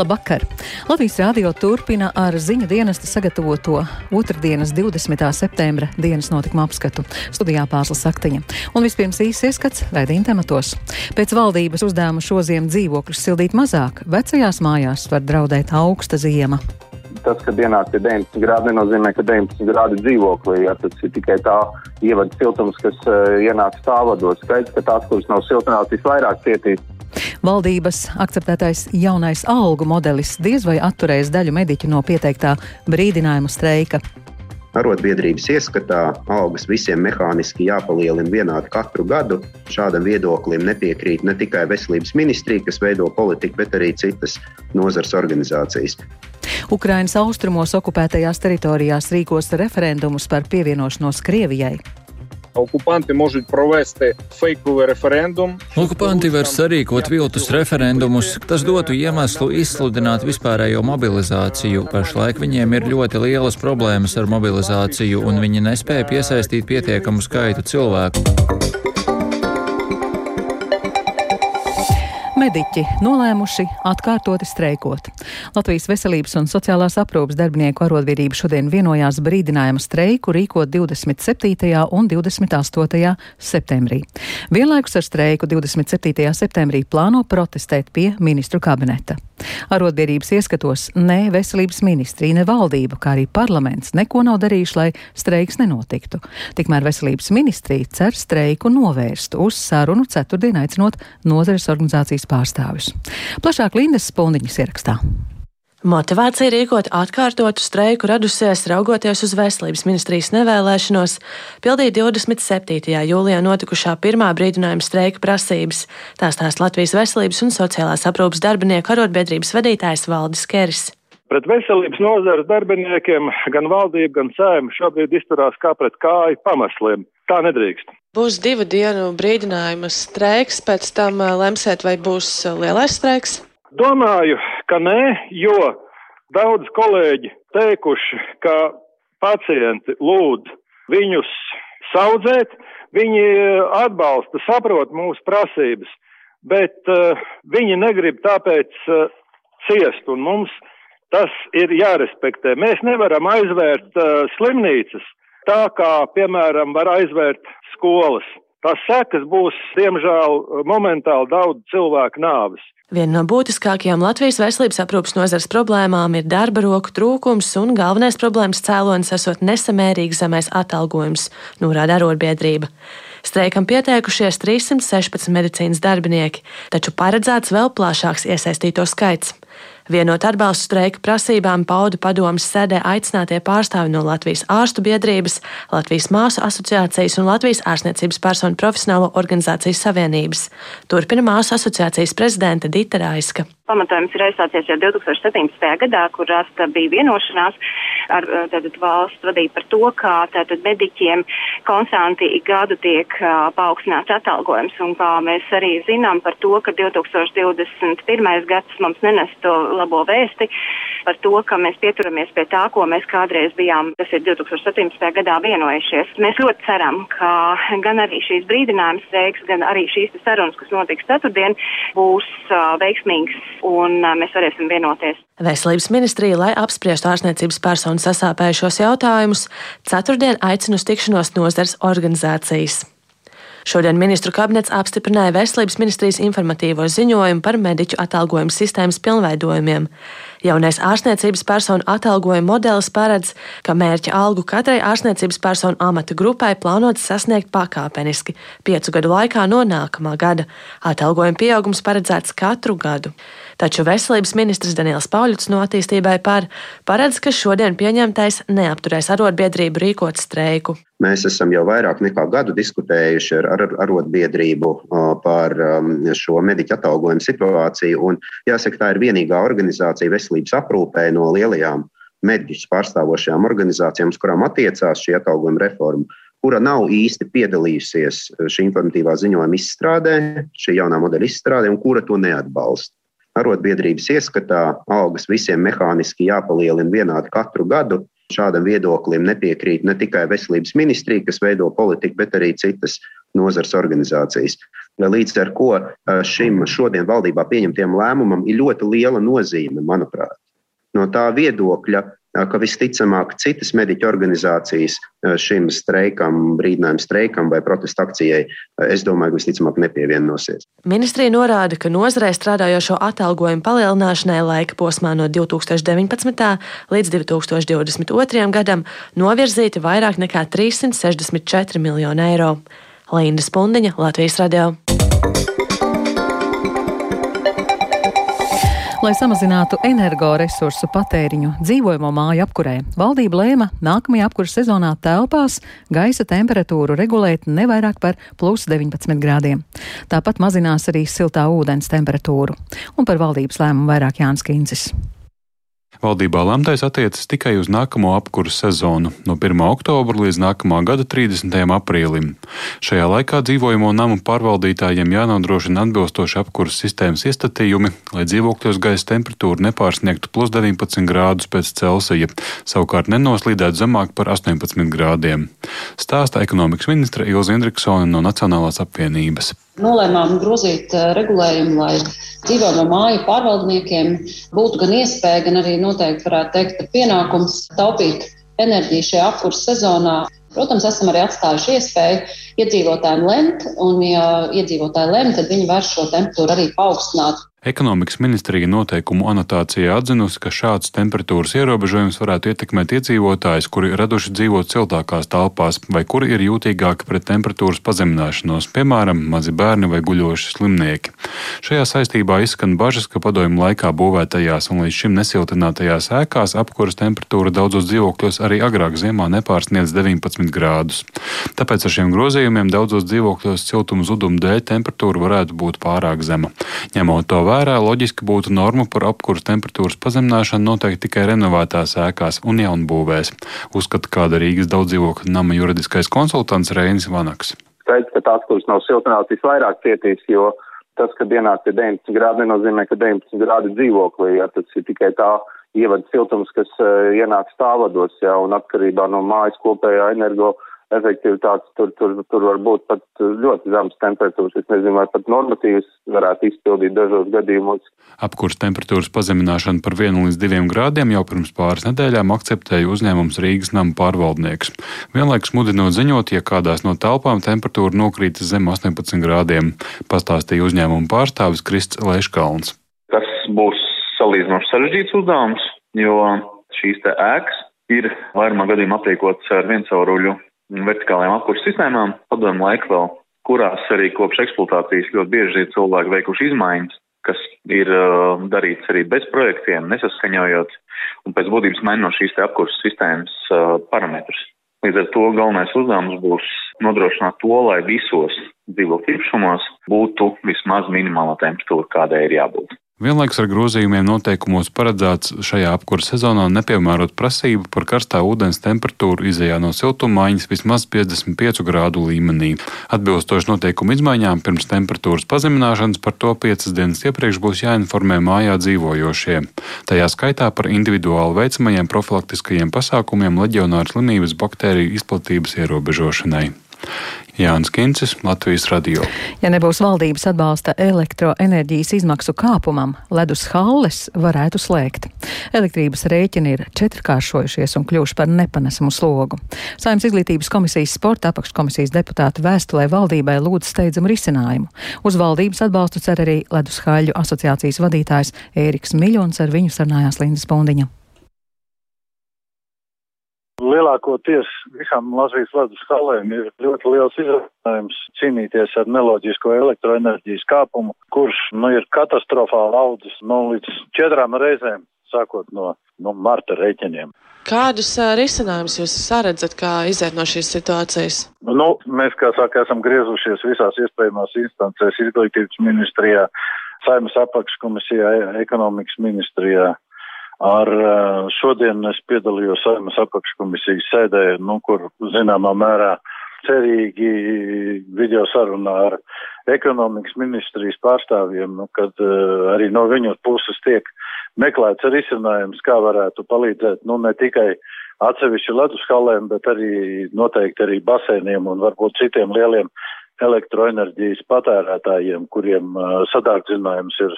Labvakar! Latvijas rādio turpina ar ziņu dienesta sagatavoto otrdienas 20. septembra dienas notikuma apskatu. Studijā Pāzla Saktiņa. Un vispirms īsi ieskats raidījuma tematos. Pēc valdības uzdevuma šoziem dzīvokļus sildīt mazāk, vecajās mājās var draudēt augsta ziema tas, ka dienā ir 19 grādi, nenozīmē, ka 19 grādi dzīvoklī. Ja, tas ir tikai tā ievada siltums, kas uh, ienāk stāvados. Skaidrs, ka tās, kuras nav siltinātas, visvairāk cietīs. Valdības akceptētais jaunais algu modelis diez vai atturēs daļu mediķu no pieteiktā brīdinājuma streika. Arotbiedrības ieskatā algas visiem mehāniski jāpalielina vienādi katru gadu. Šādam viedoklim nepiekrīt ne tikai veselības ministrija, kas veido politiku, bet arī citas nozars organizācijas. Ukrainas austrumos okupētajās teritorijās rīkos referendumus par pievienošanos Krievijai. Okupanti можуть провести фейковий referendumu. Okupanti var sarīkot viltus referendumus. Tas dotu iemeslu izsludināt vispārējo mobilizāciju. Pašlaik viņiem ir ļoti lielas problēmas ar mobilizāciju, un viņi nespēja piesaistīt pietiekamu skaitu cilvēku. Mediķi nolēmuši atkārtoti streikot. Latvijas veselības un sociālās aprūpas darbinieku arotbiedrība šodien vienojās brīdinājuma streiku rīkot 27. un 28. septembrī. Vienlaikus ar streiku 27. septembrī plāno protestēt pie ministru kabineta. Arotbiedrības ieskatos ne veselības ministrija, ne valdība, kā arī parlaments neko nav darījuši, lai streiks nenotiktu. Tikmēr veselības ministrija cer streiku novērst uz sarunu ceturtdien aicinot nozares organizācijas pārstāvis. Plašāk Lindas Spundiņas ierakstā. Motivācija rīkot atkārtotu streiku radusies raugoties uz veselības ministrijas nevēlēšanos pildīt 27. jūlijā notikušā pirmā brīdinājuma streika prasības. Tā stāsta Latvijas veselības un sociālās aprūpas darbinieku arotbiedrības vadītājs Valdis Keris. Pret veselības nozares darbiniekiem gan valdība, gan sēma šobrīd izturās kā pret kāju pamesliem. Tā nedrīkst. Būs divu dienu brīdinājuma streiks, pēc tam eh, lemsiet, vai būs eh, lielais streiks? Domāju, ka nē, jo daudz kolēģi teikuši, ka pacienti lūdz viņus saudzēt, viņi atbalsta, saprot mūsu prasības, bet uh, viņi negrib tāpēc uh, ciest, un mums tas ir jārespektē. Mēs nevaram aizvērt uh, slimnīcas tā, kā, piemēram, var aizvērt skolas. Tās sekas būs, diemžēl, momentāli daudz cilvēku nāvis. Viena no būtiskākajām Latvijas veselības aprūpas nozares problēmām ir darba roku trūkums, un galvenais problēmas cēlonis esot nesamērīgi zemais atalgojums, norāda arotbiedrība. Streikam pieteikušies 316 medicīnas darbinieki, taču paredzēts vēl plašāks iesaistīto skaits. Vienot atbalstu streika prasībām pauda padomas sēdē aicinātie pārstāvi no Latvijas ārstu biedrības, Latvijas māsu asociācijas un Latvijas ārstniecības personu profesionālo organizācijas savienības. Turpina māsu asociācijas prezidente Dita Raiska. Pamatojums ir aizsācies jau 2017. gadā, kur rasta bija vienošanās ar tātad, valsts vadību par to, ka tātad mediķiem konstanti ik gadu tiek uh, paaugstināts atalgojums. Un kā mēs arī zinām par to, ka 2021. gads mums nenes to labo vēsti par to, ka mēs pieturamies pie tā, ko mēs kādreiz bijām, tas ir 2017. gadā vienojušies. Mēs ļoti ceram, ka gan arī šīs brīdinājums streiks, gan arī šīs sarunas, kas notiks ceturtdien, būs uh, veiksmīgas un uh, mēs varēsim vienoties. Veselības ministrija, lai apspriestu ārstniecības personu sasāpējušos jautājumus, ceturtdien aicina uz tikšanos nozars organizācijas. Šodien ministru kabinets apstiprināja Veselības ministrijas informatīvo ziņojumu par mediķu atalgojumu sistēmas pilnveidojumiem. Jaunais ārstniecības personu atalgojuma modelis paredz, ka mērķa algu katrai ārstniecības personu amata grupai plānots sasniegt pakāpeniski piecu gadu laikā no nākamā gada. Atalgojuma pieaugums paredzēts katru gadu. Taču veselības ministrs Daniels Pauļuts no attīstībai par paredz, ka šodien pieņemtais neapturēs arotbiedrību rīkot streiku. Mēs esam jau vairāk nekā gadu diskutējuši ar, ar arotbiedrību par šo mediķu atalgojumu situāciju. Un, jāsaka, tā ir vienīgā organizācija veselības aprūpē no lielajām mediķus pārstāvošajām organizācijām, kurām attiecās šī atalgojuma reforma, kura nav īsti piedalījusies šī informatīvā ziņojuma izstrādē, šī jaunā modeļa izstrādē, un kura to neatbalsta. Arotbiedrības ieskatā algas visiem mehāniski jāpalielina vienādi katru gadu, Šādam viedoklim nepiekrīt ne tikai veselības ministrija, kas veido politiku, bet arī citas nozars organizācijas. Līdz ar to šim šodien valdībā pieņemtiem lēmumam ir ļoti liela nozīme, manuprāt. No tā viedokļa, ka visticamāk citas mediķu organizācijas šim streikam, brīdinājuma streikam vai protesta akcijai, es domāju, ka visticamāk nepievienosies. Ministrija norāda, ka nozarē strādājošo atalgojumu palielināšanai laika posmā no 2019. līdz 2022. gadam novirzīti vairāk nekā 364 miljoni eiro. Linda Spundiņa, Latvijas radio. Lai samazinātu energoresursu patēriņu dzīvojamo māju apkurē, valdība lēma nākamajā apkuras sezonā telpās gaisa temperatūru regulēt ne vairāk par plus 19 grādiem. Tāpat mazinās arī siltā ūdens temperatūru. Un par valdības lēmumu vairāk Jānis Kīncis. Valdībā lemtais attiecas tikai uz nākamo apkursu sezonu, no 1. oktobra līdz nākamā gada 30. aprīlim. Šajā laikā dzīvojamo namu pārvaldītājiem jānodrošina atbilstoši apkursu sistēmas iestatījumi, lai dzīvokļos gaisa temperatūra nepārsniegtu plus 19 grādus pēc Celsija, savukārt nenoslīdētu zemāk par 18 grādiem. Stāsta ekonomikas ministra Ilza Indriksone no Nacionālās apvienības nolēmām grozīt eh, regulējumu, lai dzīvojamo māju pārvaldniekiem būtu gan iespēja, gan arī noteikti varētu teikt, pienākums taupīt enerģiju šajā apkurss sezonā. Protams, esam arī atstājuši iespēju iedzīvotājiem lemt, un, ja iedzīvotāji lem, tad viņi var šo temperatūru arī paaugstināt. Ekonomikas ministrija noteikumu anotācijā atzinusi, ka šāds temperatūras ierobežojums varētu ietekmēt iedzīvotājus, kuri raduši dzīvot siltākās telpās vai kuri ir jūtīgāki pret temperatūras pazemināšanos, piemēram, mazi bērni vai guļoši slimnieki. Šajā saistībā izskan bažas, ka padomju laikā būvētajās un līdz šim nesiltinātajās ēkās apkuras temperatūra daudzos dzīvokļos arī agrāk ziemā nepārsniedz 19 grādus. Tāpēc ar šiem grozījumiem daudzos dzīvokļos siltuma zuduma dēļ temperatūra varētu būt pārāk zema. Ņemot to vērā, loģiski būtu norma par apkursu temperatūras pazemināšanu noteikti tikai renovētās ēkās un jaunbūvēs, uzskata kāda Rīgas daudzdzīvokļu nama juridiskais konsultants Reinis Vanaks. Skaidrs, ka tās, kuras nav siltināts, visvairāk cietīs, jo tas, ka dienās ir 19 grādi, nenozīmē, ka 19 grādi dzīvoklī, ja tas ir tikai tā ievada siltums, kas uh, ienāk stāvados, ja, un atkarībā no mājas kopējā energo efektivitātes tur, tur, tur var būt pat ļoti zemas temperatūras. Es nezinu, vai pat normatīvas varētu izpildīt dažos gadījumos. Apkurs temperatūras pazemināšanu par 1 līdz 2 grādiem jau pirms pāris nedēļām akceptēja uzņēmums Rīgas nama pārvaldnieks. Vienlaikus mudinot ziņot, ja kādās no telpām temperatūra nokrītas zem 18 grādiem, pastāstīja uzņēmuma pārstāvis Krists Leiškalns. Tas būs salīdzinoši sarežģīts uzdevums, jo šīs ēkas ir vairumā gadījumā aprīkotas ar viensauruļu vertikālajām apkursu sistēmām, padomu laiku vēl, kurās arī kopš eksploatācijas ļoti bieži ir cilvēki veikuši izmaiņas, kas ir uh, darīts arī bez projektiem, nesaskaņojot, un pēc būtības mainot šīs te apkursu sistēmas uh, parametrus. Līdz ar to galvenais uzdevums būs nodrošināt to, lai visos dzīvokļu īpašumos būtu vismaz minimāla temperatūra, kādai ir jābūt. Vienlaikus ar grozījumiem noteikumos paredzēts šajā apkura sezonā nepiemērot prasību par karstā ūdens temperatūru izējā no siltummaiņas vismaz 55 grādu līmenī. Atbilstoši noteikumu izmaiņām pirms temperatūras pazemināšanas par to piecas dienas iepriekš būs jāinformē mājā dzīvojošie. Tajā skaitā par individuāli veicamajiem profilaktiskajiem pasākumiem leģionāru slimības baktēriju izplatības ierobežošanai. Jānis Kincis, Latvijas radio. Ja nebūs valdības atbalsta elektroenerģijas izmaksu kāpumam, ledus halles varētu slēgt. Elektrības rēķini ir četrkāršojušies un kļuvuši par nepanesamu slogu. Saimnes izglītības komisijas sporta apakškomisijas deputāti vēstulē valdībai lūdz steidzamu risinājumu. Uz valdības atbalstu cer arī ledus haļu asociācijas vadītājs Ēriks Miļons, ar viņu sarunājās Lindas Pundiņa lielākoties visām Latvijas ledus halēm ir ļoti liels izaicinājums cīnīties ar neloģisko elektroenerģijas kāpumu, kurš nu, ir katastrofāli audzis nu, līdz četrām reizēm, sākot no nu, marta rēķiniem. Kādus uh, risinājumus jūs saredzat, kā iziet no šīs situācijas? Nu, mēs, kā saka, esam griezušies visās iespējamās instancēs, izglītības ministrijā, saimas apakškomisijā, ekonomikas ministrijā, Ar šodien es piedalījos Saimas apakškomisijas sēdē, nu, kur zināmā mērā cerīgi video sarunā ar ekonomikas ministrijas pārstāvjiem, nu, kad uh, arī no viņu puses tiek meklēts risinājums, kā varētu palīdzēt, nu, ne tikai atsevišķi ledus halēm, bet arī noteikti arī basēniem un varbūt citiem lieliem elektroenerģijas patērētājiem, kuriem uh, sadārdzinājums ir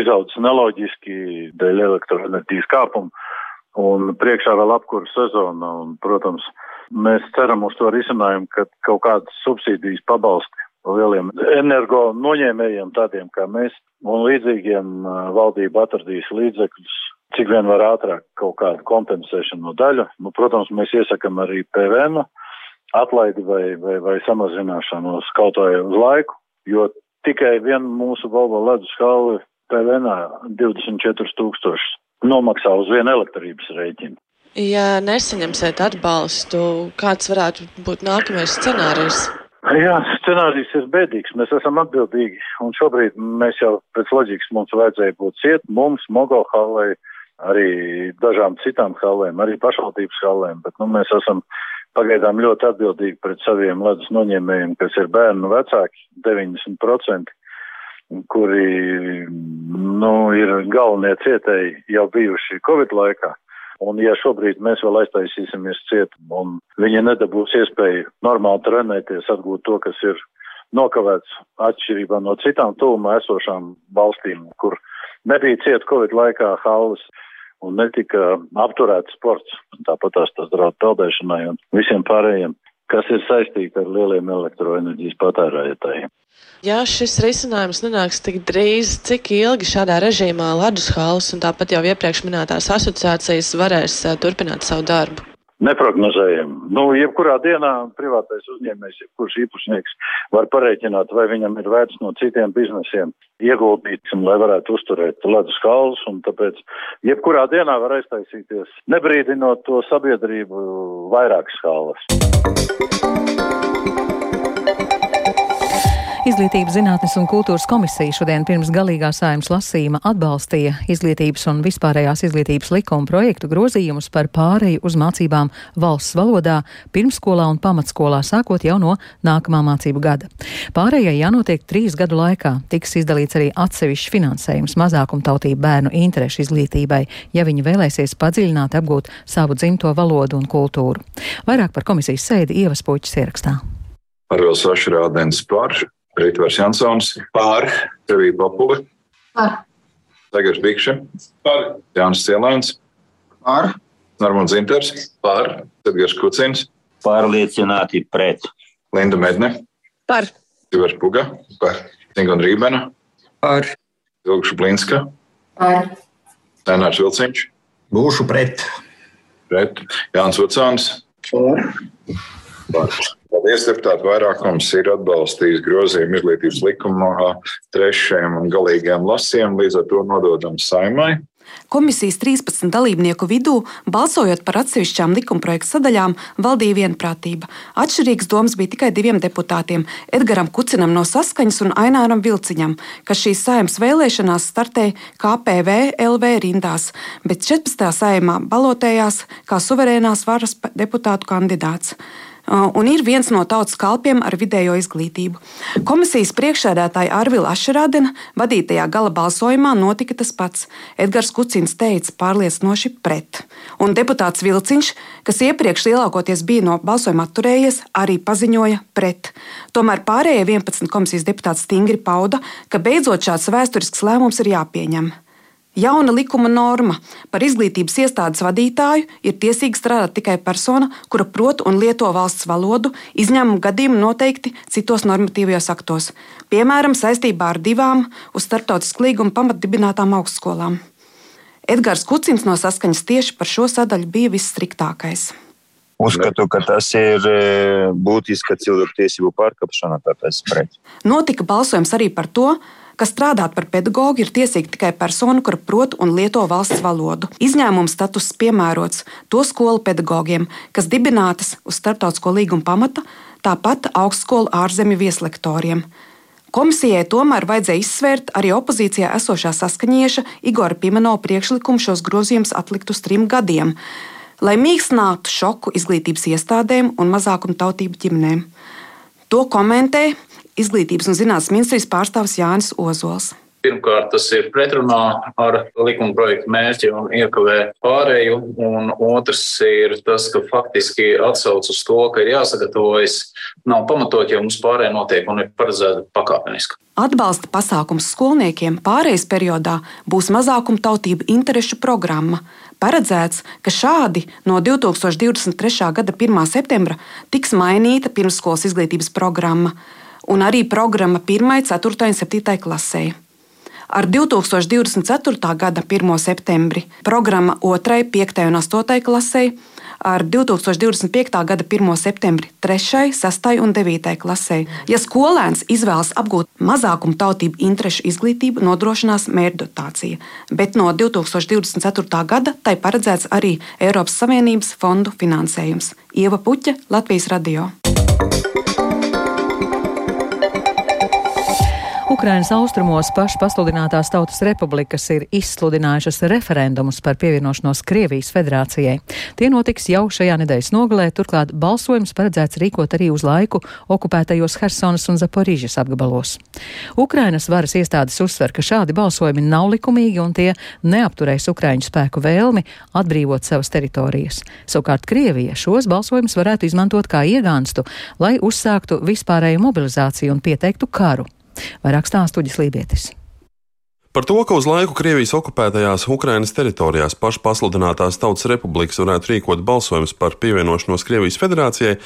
izaudzis neloģiski dēļ elektroenerģijas kāpuma. Un priekšā vēl apkura sezona, un, protams, mēs ceram uz to risinājumu, ka kaut kādas subsīdijas pabalsti lieliem energo noņēmējiem, tādiem kā mēs, un līdzīgiem valdība atradīs līdzekļus, cik vien var ātrāk kaut kādu kompensēšanu no daļu. Nu, protams, mēs iesakam arī PVN atlaidi vai, vai, vai samazināšanu kaut vai uz laiku, jo tikai vien mūsu Volvo ledus halli PVN 24 tūkstoši nomaksā uz vienu elektrības rēķinu. Ja nesaņemsiet atbalstu, kāds varētu būt nākamais scenārijs? Jā, scenārijs ir bēdīgs. Mēs esam atbildīgi, un šobrīd mēs jau pēc loģikas mums vajadzēja būt ciet, mums, Mogohallai, arī dažām citām hallēm, arī pašvaldības hallēm, bet nu, mēs esam pagaidām ļoti atbildīgi pret saviem ledus noņēmējiem, kas ir bērnu vecāki, 90%, kuri nu, ir galvenie cietēji jau bijuši Covid laikā. Un ja šobrīd mēs vēl aiztaisīsimies ciet un viņi nedabūs iespēju normāli trenēties, atgūt to, kas ir nokavēts atšķirībā no citām tūmā esošām valstīm, kur nebija ciet Covid laikā halles un netika apturēts sports. Tāpat tās tas draud peldēšanai un visiem pārējiem, kas ir saistīti ar lieliem elektroenerģijas patērētājiem. Ja šis risinājums nenāks tik drīz, cik ilgi šādā režīmā ledus halas un tāpat jau iepriekš minētās asociācijas varēs eh, turpināt savu darbu? Neprognozējam. Nu, jebkurā dienā privātais uzņēmējs, jebkurš īpašnieks var pareiķināt, vai viņam ir vērts no citiem biznesiem ieguldīt, lai varētu uzturēt ledus kalus, un tāpēc jebkurā dienā var aiztaisīties, nebrīdinot to sabiedrību vairākas halas. Izglītības zinātnes un kultūras komisija šodien pirms galīgā saimnes lasījuma atbalstīja izglītības un vispārējās izglītības likuma projektu grozījumus par pāreju uz mācībām valsts valodā pirmskolā un pamatskolā sākot jau no nākamā mācību gada. Pārējai jānotiek trīs gadu laikā. Tiks izdalīts arī atsevišķs finansējums mazākumtautību bērnu interešu izglītībai, ja viņi vēlēsies padziļināt apgūt savu dzimto valodu un kultūru. Vairāk par komisijas sēdi Ievas Puķis ierakstā. Arvils Vašrādens par Rītvars Jansons. Pār. Revija Papula. Pār. Tagars Bikša. Pār. Jānis Cielēns. Pār. Normons Zinters. Pār. Edgars Kucins. Pārliecināti pret. Linda Medne. Par. Ivars Puga. Par. Ingon Rībena. Par. Ilgša Blinska. Par. Renārs Vilciņš. Būšu pret. Pret. Jānis Vucāns. Par. Par. Paldies, deputāti. Vairākums ir atbalstījis grozījumu izglītības likumā trešajam un galīgajam lasījumam, līdz ar to nododam saimai. Komisijas 13 dalībnieku vidū, balsojot par atsevišķām likumprojekta sadaļām, valdīja vienprātība. Atšķirīgas domas bija tikai diviem deputātiem - Edgaram Kucinam no Saskaņas un Aināram Vilciņam, kas šīs saimnes vēlēšanās startēja KPV LV rindās, bet 14. saimā balotējās kā suverēnās varas deputātu kandidāts. Uh, un ir viens no tautas kalpiem ar vidējo izglītību. Komisijas priekšsēdētāja Arvila Ašerādena vadītajā gala balsojumā notika tas pats. Edgars Kucins teica pārliecinoši pret, un deputāts Vilciņš, kas iepriekš lielākoties bija no balsojuma atturējies, arī paziņoja pret. Tomēr pārējie 11 komisijas deputāti stingri pauda, ka beidzot šāds vēsturisks lēmums ir jāpieņem. Jauna likuma norma par izglītības iestādes vadītāju ir tiesīga strādāt tikai persona, kura prot un lieto valsts valodu, izņēmuma gadījumi noteikti citos normatīvajos aktos, piemēram, saistībā ar divām uz starptautisku līgumu pamatdibinātām augstskolām. Edgars Kucins no saskaņas tieši par šo sadaļu bija visstriktākais. Uzskatu, ka tas ir e, būtiska cilvēktiesību pārkāpšana, tāpēc pret. Notika balsojums arī par to, ka strādāt par pedagogu ir tiesīga tikai persona, kura prot un lieto valsts valodu. Izņēmuma status piemērots to skolu pedagogiem, kas dibinātas uz starptautisko līgumu pamata, tāpat augstskolu ārzemju vieslektoriem. Komisijai tomēr vajadzēja izsvērt arī opozīcijā esošā saskaņieša Igora Pimenova priekšlikumu šos grozījumus atlikt uz trim gadiem, lai mīkstinātu šoku izglītības iestādēm un mazākumu tautību ģimenēm. To komentē Izglītības un zinātnes ministrijas pārstāvis Jānis Ozols. Pirmkārt, tas ir pretrunā ar likuma projektu mērķi un iekavē pārēju, un otrs ir tas, ka faktiski atsauc uz to, ka ir jāsagatavojas, nav pamatot, jo mums pārēja notiek un ir paredzēta pakāpeniski. Atbalsta pasākums skolniekiem pārejas periodā būs mazākumtautību interešu programma. Paredzēts, ka šādi no 2023. gada 1. septembra tiks mainīta pirmsskolas izglītības programma un arī programma 1, 4 un 7 klasē. Ar 2024. gada 1. septembri programma 2, 5 un 8 klasē, ar 2025. gada 1. septembri 3, 6 un 9 klasē. Ja skolēns izvēlas apgūt mazākumu tautību interešu izglītību, nodrošinās mērķdotācija, bet no 2024. gada tai paredzēts arī Eiropas Savienības fondu finansējums. Ieva Puķa, Latvijas radio. Ukrainas austrumos paši pasludinātās Tautas republikas ir izsludinājušas referendumus par pievienošanos Krievijas federācijai. Tie notiks jau šajā nedēļas nogalē, turklāt balsojums paredzēts rīkot arī uz laiku okupētajos Hersonas un Zaporīžas apgabalos. Ukrainas varas iestādes uzsver, ka šādi balsojumi nav likumīgi un tie neapturēs Ukraiņu spēku vēlmi atbrīvot savas teritorijas. Savukārt Krievija šos balsojumus varētu izmantot kā iegānstu, lai uzsāktu vispārēju mobilizāciju un pieteiktu karu. Vairāk stāstu Uģis Lībietis. Par to, ka uz laiku Krievijas okupētajās Ukrainas teritorijās pašpasludinātās Tautas republikas varētu rīkot balsojumus par pievienošanos Krievijas federācijai,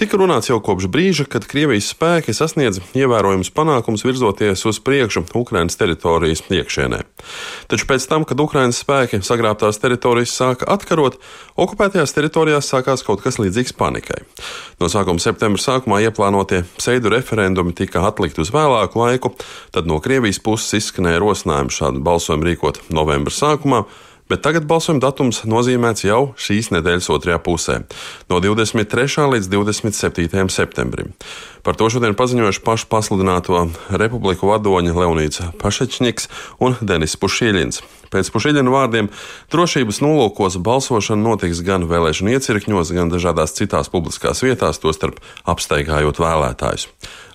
tika runāts jau kopš brīža, kad Krievijas spēki sasniedz ievērojams panākums virzoties uz priekšu Ukrainas teritorijas iekšienē. Taču pēc tam, kad Ukrainas spēki sagrābtās teritorijas sāka atkarot, okupētajās teritorijās sākās kaut kas līdzīgs panikai. No sākuma septembra sākumā ieplānotie pseidu referendumi tika atlikti uz vēlāku laiku, tad no Krievijas puses izskanēja rosinājums plānojam šādu balsojumu rīkot novembra sākumā, bet tagad balsojuma datums nozīmēts jau šīs nedēļas otrajā pusē, no 23. līdz 27. septembrim. Par to šodien paziņojuši pašu pasludināto republiku vadoņi Leonīds Pašečņiks un Denis Pušīļins. Pēc Pušīļina vārdiem drošības nolūkos balsošana notiks gan vēlēšanu iecirkņos, gan dažādās citās publiskās vietās, tostarp apsteigājot vēlētājus.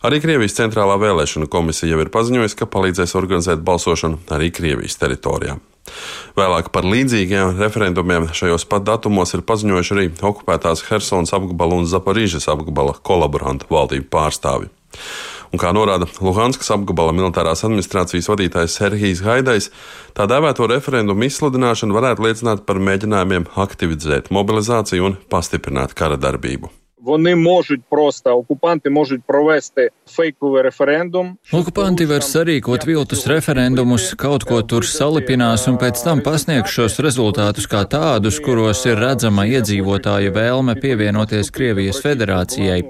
Arī Krievijas centrālā vēlēšana komisija jau ir paziņojusi, ka palīdzēs organizēt balsošanu arī Krievijas teritorijā. Vēlāk par līdzīgiem referendumiem šajos pat datumos ir paziņojuši arī okupētās Helsonas apgabala un Zaporīžas apgabala kolaborantu valdību pārstāvi. Un kā norāda Luhanskas apgabala militārās administrācijas vadītājs Serhijs Haidais, tā dēvēto referendumu izsludināšana varētu liecināt par mēģinājumiem aktivizēt mobilizāciju un pastiprināt kara darbību. Вони можуть просто окупанти можуть провести фейковий referendum. Okupanti var sarīkot viltus referendumus, kaut ko tur salipinās un pēc tam pasniegs šos rezultātus kā tādus, kuros ir redzama iedzīvotāju vēlme pievienoties Krievijas federācijai.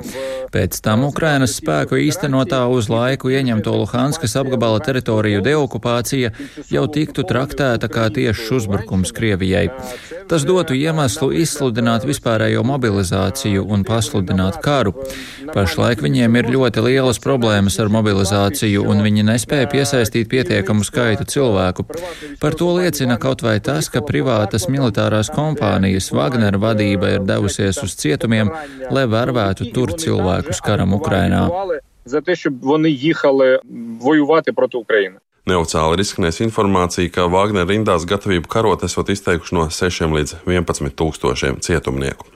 Pēc tam Ukrainas spēku īstenotā uz laiku ieņemto Luhanskas apgabala teritoriju deokupācija jau tiktu traktēta kā tiešs uzbrukums Krievijai. Tas dotu iemeslu izsludināt vispārējo mobilizāciju un pasludināt pasludināt karu. Pašlaik viņiem ir ļoti lielas problēmas ar mobilizāciju, un viņi nespēja piesaistīt pietiekamu skaitu cilvēku. Par to liecina kaut vai tas, ka privātas militārās kompānijas Wagner vadība ir devusies uz cietumiem, lai varētu tur cilvēkus karam Ukrainā. За те, щоб вони їхали воювати проти України. Neoficiāli ir izskanējusi informācija, ka Wagner rindās gatavību karot esot izteikuši no 6 līdz 11 tūkstošiem cietumnieku.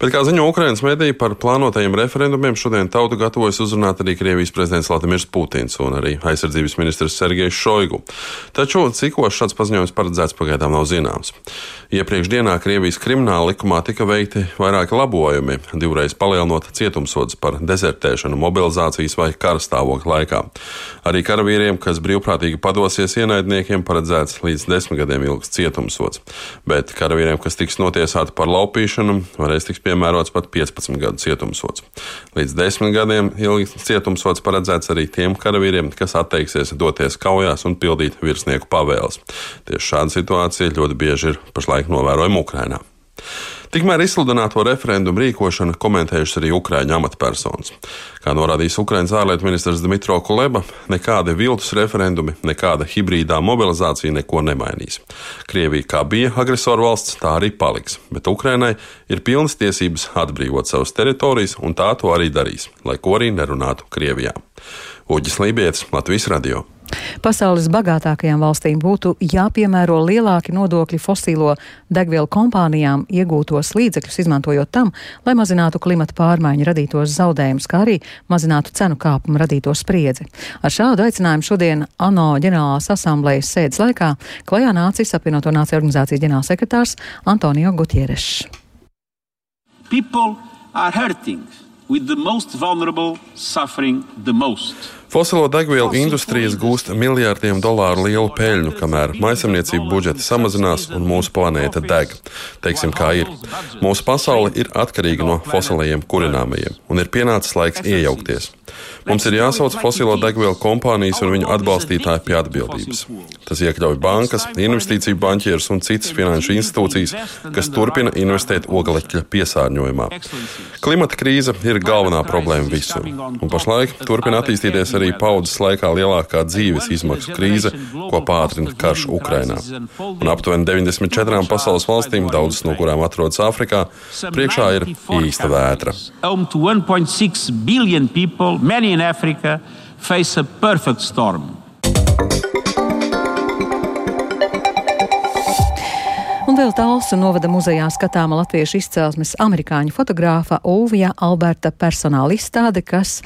Bet, kā ziņo Ukrainas mediji par plānotajiem referendumiem, šodien tautu gatavojas uzrunāt arī Krievijas prezidents Vladimirs Putins un arī aizsardzības ministrs Sergejs Šoigu. Taču cikos šāds paziņojums paredzēts pagaidām nav zināms. Iepriekš dienā Krievijas krimināla likumā tika veikti vairāki labojumi, divreiz palielinot cietumsodus par dezertēšanu, mobilizācijas vai kara stāvokļa laikā. Arī karavīriem, kas brīvprātīgi padosies ienaidniekiem, paredzēts līdz desmit gadiem ilgs cietumsods. Bet karavīriem, kas tiks notiesāti par laupīšanu, varēs tiks pieņemti piemērots pat 15 gadu cietumsots. Līdz 10 gadiem ilgs cietumsots paredzēts arī tiem karavīriem, kas atteiksies doties kaujās un pildīt virsnieku pavēles. Tieši šāda situācija ļoti bieži ir pašlaik novērojama Ukrainā. Tikmēr izsludināto referendumu rīkošanu komentējušas arī Ukrāņu amatpersonas. Kā norādījis Ukraiņas ārlietu ministrs Dmitro Kuleba, nekādi viltus referendumi, nekāda hibrīdā mobilizācija neko nemainīs. Krievija kā bija agresoru valsts, tā arī paliks, bet Ukrainai ir pilnas tiesības atbrīvot savas teritorijas, un tā to arī darīs, lai ko arī nerunātu Krievijā. Uģis Lībijams, Latvijas Radio. Pasaules bagātākajām valstīm būtu jāpiemēro lielāki nodokļi fosīlo degvielu kompānijām iegūtos līdzekļus, izmantojot tam, lai mazinātu klimata pārmaiņu radītos zaudējumus, kā arī mazinātu cenu kāpumu radīto spriedzi. Ar šādu aicinājumu šodien ANO ģenerālās asamblējas sēdes laikā klajā nācis apvienoto nāciju organizācijas ģenerālsekretārs Antonio Gutierrešs. People are hurting, with the most vulnerable suffering the most. Fosilo degvielu industrijas gūst miljardiem dolāru lielu peļņu, kamēr maisaimniecību budžeti samazinās un mūsu planēta deg. Teiksim, kā ir. Mūsu pasaule ir atkarīga no fosilajiem kurināmajiem, un ir pienācis laiks iejaukties. Mums ir jāsauc fosilo degvielu kompānijas un viņu atbalstītāji pie atbildības. Tas iekļauj bankas, investīciju banķierus un citas finanšu institūcijas, kas turpina investēt oglekļa piesārņojumā. Klimata krīze ir galvenā problēma visur, un pašlaik turpina attīstīties arī paudzes laikā lielākā dzīves izmaksu krīze, ko pātrina karš Ukrainā. Un aptuveni 94 pasaules valstīm, daudzas no kurām atrodas Āfrikā, priekšā ir īsta vētra. Face a perfect storm. Un vēl Talsu novada muzejā skatāma latviešu izcelsmes amerikāņu fotogrāfa Ulvija Alberta personāla izstāde, kas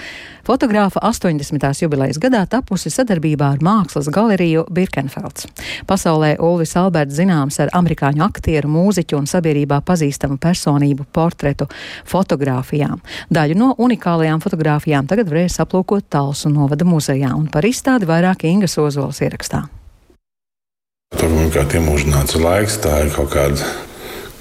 fotogrāfa 80. jubilejas gadā tapusi sadarbībā ar mākslas galeriju Birkenfelds. Pasaulē Ulvis Alberts zināms ar amerikāņu aktieru, mūziķu un sabiedrībā pazīstamu personību portretu fotografijām. Daļu no unikālajām fotografijām tagad varēs aplūkot Talsu novada muzejā, un par izstādi vairāk Ingas Ozols ierakstā. Tur kā iemūžināts laiks, tā ir kaut kāda,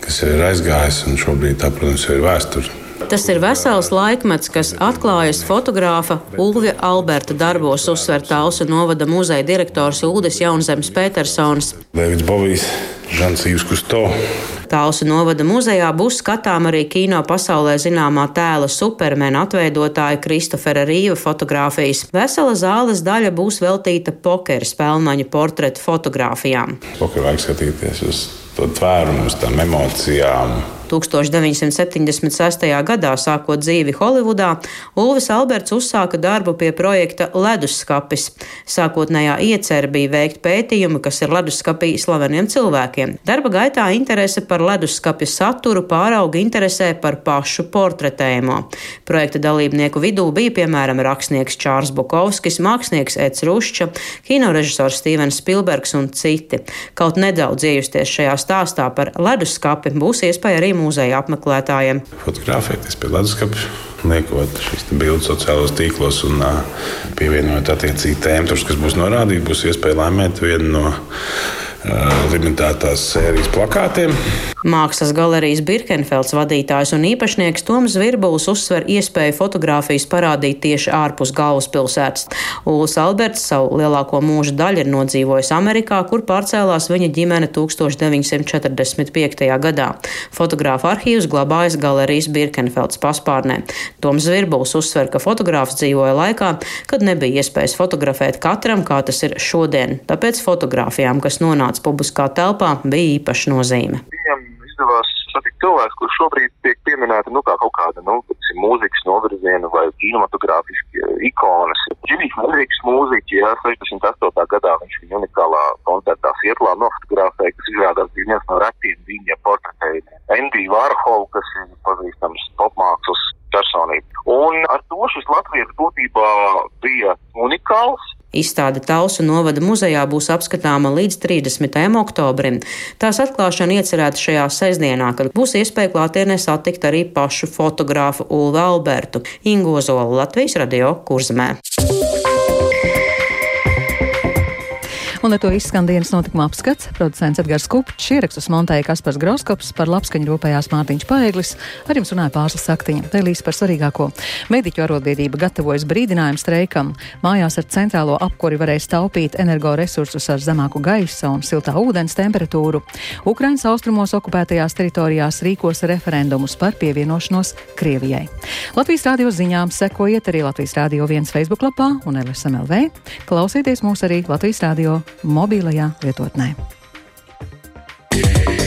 kas ir aizgājis, un šobrīd tā, protams, ir vēsture. Tas ir vesels laikmets, kas atklājas fotogrāfa Ulvija Alberta darbos, uzsver Talsu novada muzeja direktors Ulris Jaunzems Petersons. Davids Bovijs, Žants Īvs Kusto. Talsu novada muzejā būs skatām arī kino pasaulē zināmā tēla supermena atveidotāja Kristofera Rīva fotografijas. Vesela zāles daļa būs veltīta pokeru spēlmaņu portretu fotografijām. Pokeru vajag skatīties uz to tvērumu, uz tām emocijām 1976. gadā, sākot dzīvi Holivudā, Ulvis Alberts uzsāka darbu pie projekta Leduskapis. Sākotnējā iecerē bija veikt pētījumu, kas ir leduskapī slaveniem cilvēkiem. Darba gaitā interese par leduskapja saturu pārauga interesē par pašu portretējumu. Projekta dalībnieku vidū bija piemēram rakstnieks Čārs Bukovskis, mākslinieks Eds Rušča, kinorežisors Stevens Spilbergs un citi. Kaut nedaudz iejusties šajā stāstā par leduskapi būs iespēja arī muzeja apmeklētājiem. Fotografēties pie leduskapja, liekot šīs bildes sociālos tīklos un pievienojot attiecīgi tēmas, kas būs norādīti, būs iespēja laimēt vienu no limitētās sērijas plakātiem. Mākslas galerijas Birkenfelds vadītājs un īpašnieks Toms Virbuls uzsver iespēju fotografijas parādīt tieši ārpus galvaspilsētas. Ulas Alberts savu lielāko mūža daļu ir nodzīvojis Amerikā, kur pārcēlās viņa ģimene 1945. gadā. Fotogrāfa arhīvs glabājas galerijas Birkenfelds paspārnē. Toms Virbuls uzsver, ka fotogrāfs dzīvoja laikā, kad nebija iespējas fotografēt katram, kā tas ir šodien. Tāpēc fotografijām, kas nonāca publiskā telpā, bija īpaša nozīme. Viņam izdevās satikt cilvēku, kurš šobrīd tiek pieminēta nu, kā kaut kāda nu, mūzikas novirziena vai kinematogrāfiska ikonas. Džimijs Hendriks mūziķi, jā, 68. gadā viņš viņa unikālā koncertā Sietlā nofotografēja, kas izrādās bija viens no retiem viņa portretējiem. Andy Warhol, kas ir pazīstams popmākslas personība. Un ar to šis Latvijas būtībā bija unikāls. Izstāde Tausu novada muzejā būs apskatāma līdz 30. oktobrim. Tās atklāšana iecerēta šajā sestdienā, kad būs iespēja klātienē satikt arī pašu fotogrāfu Ulu Albertu Ingozola Latvijas radio kurzmē. Un ar to izskan dienas notikuma apskats. Producents Edgars Kupčs, ierakstus montēja Kaspars Grauskaps, par labskaņu rūpējās Mārtiņš Paeglis, ar jums runāja Pārslas Saktiņa. Tēlīs par svarīgāko. Mediķu arotbiedrība gatavojas brīdinājumu streikam. Mājās ar centrālo apkuri varēs taupīt energoresursus ar zemāku gaisa un siltā ūdens temperatūru. Ukrainas austrumos okupētajās teritorijās rīkos referendumus par pievienošanos Krievijai. Latvijas radio ziņām sekojiet arī Latvijas radio viens Facebook lapā un LSMLV. Klausieties mūs arī Latvijas radio mobilajā lietotnē. Yeah.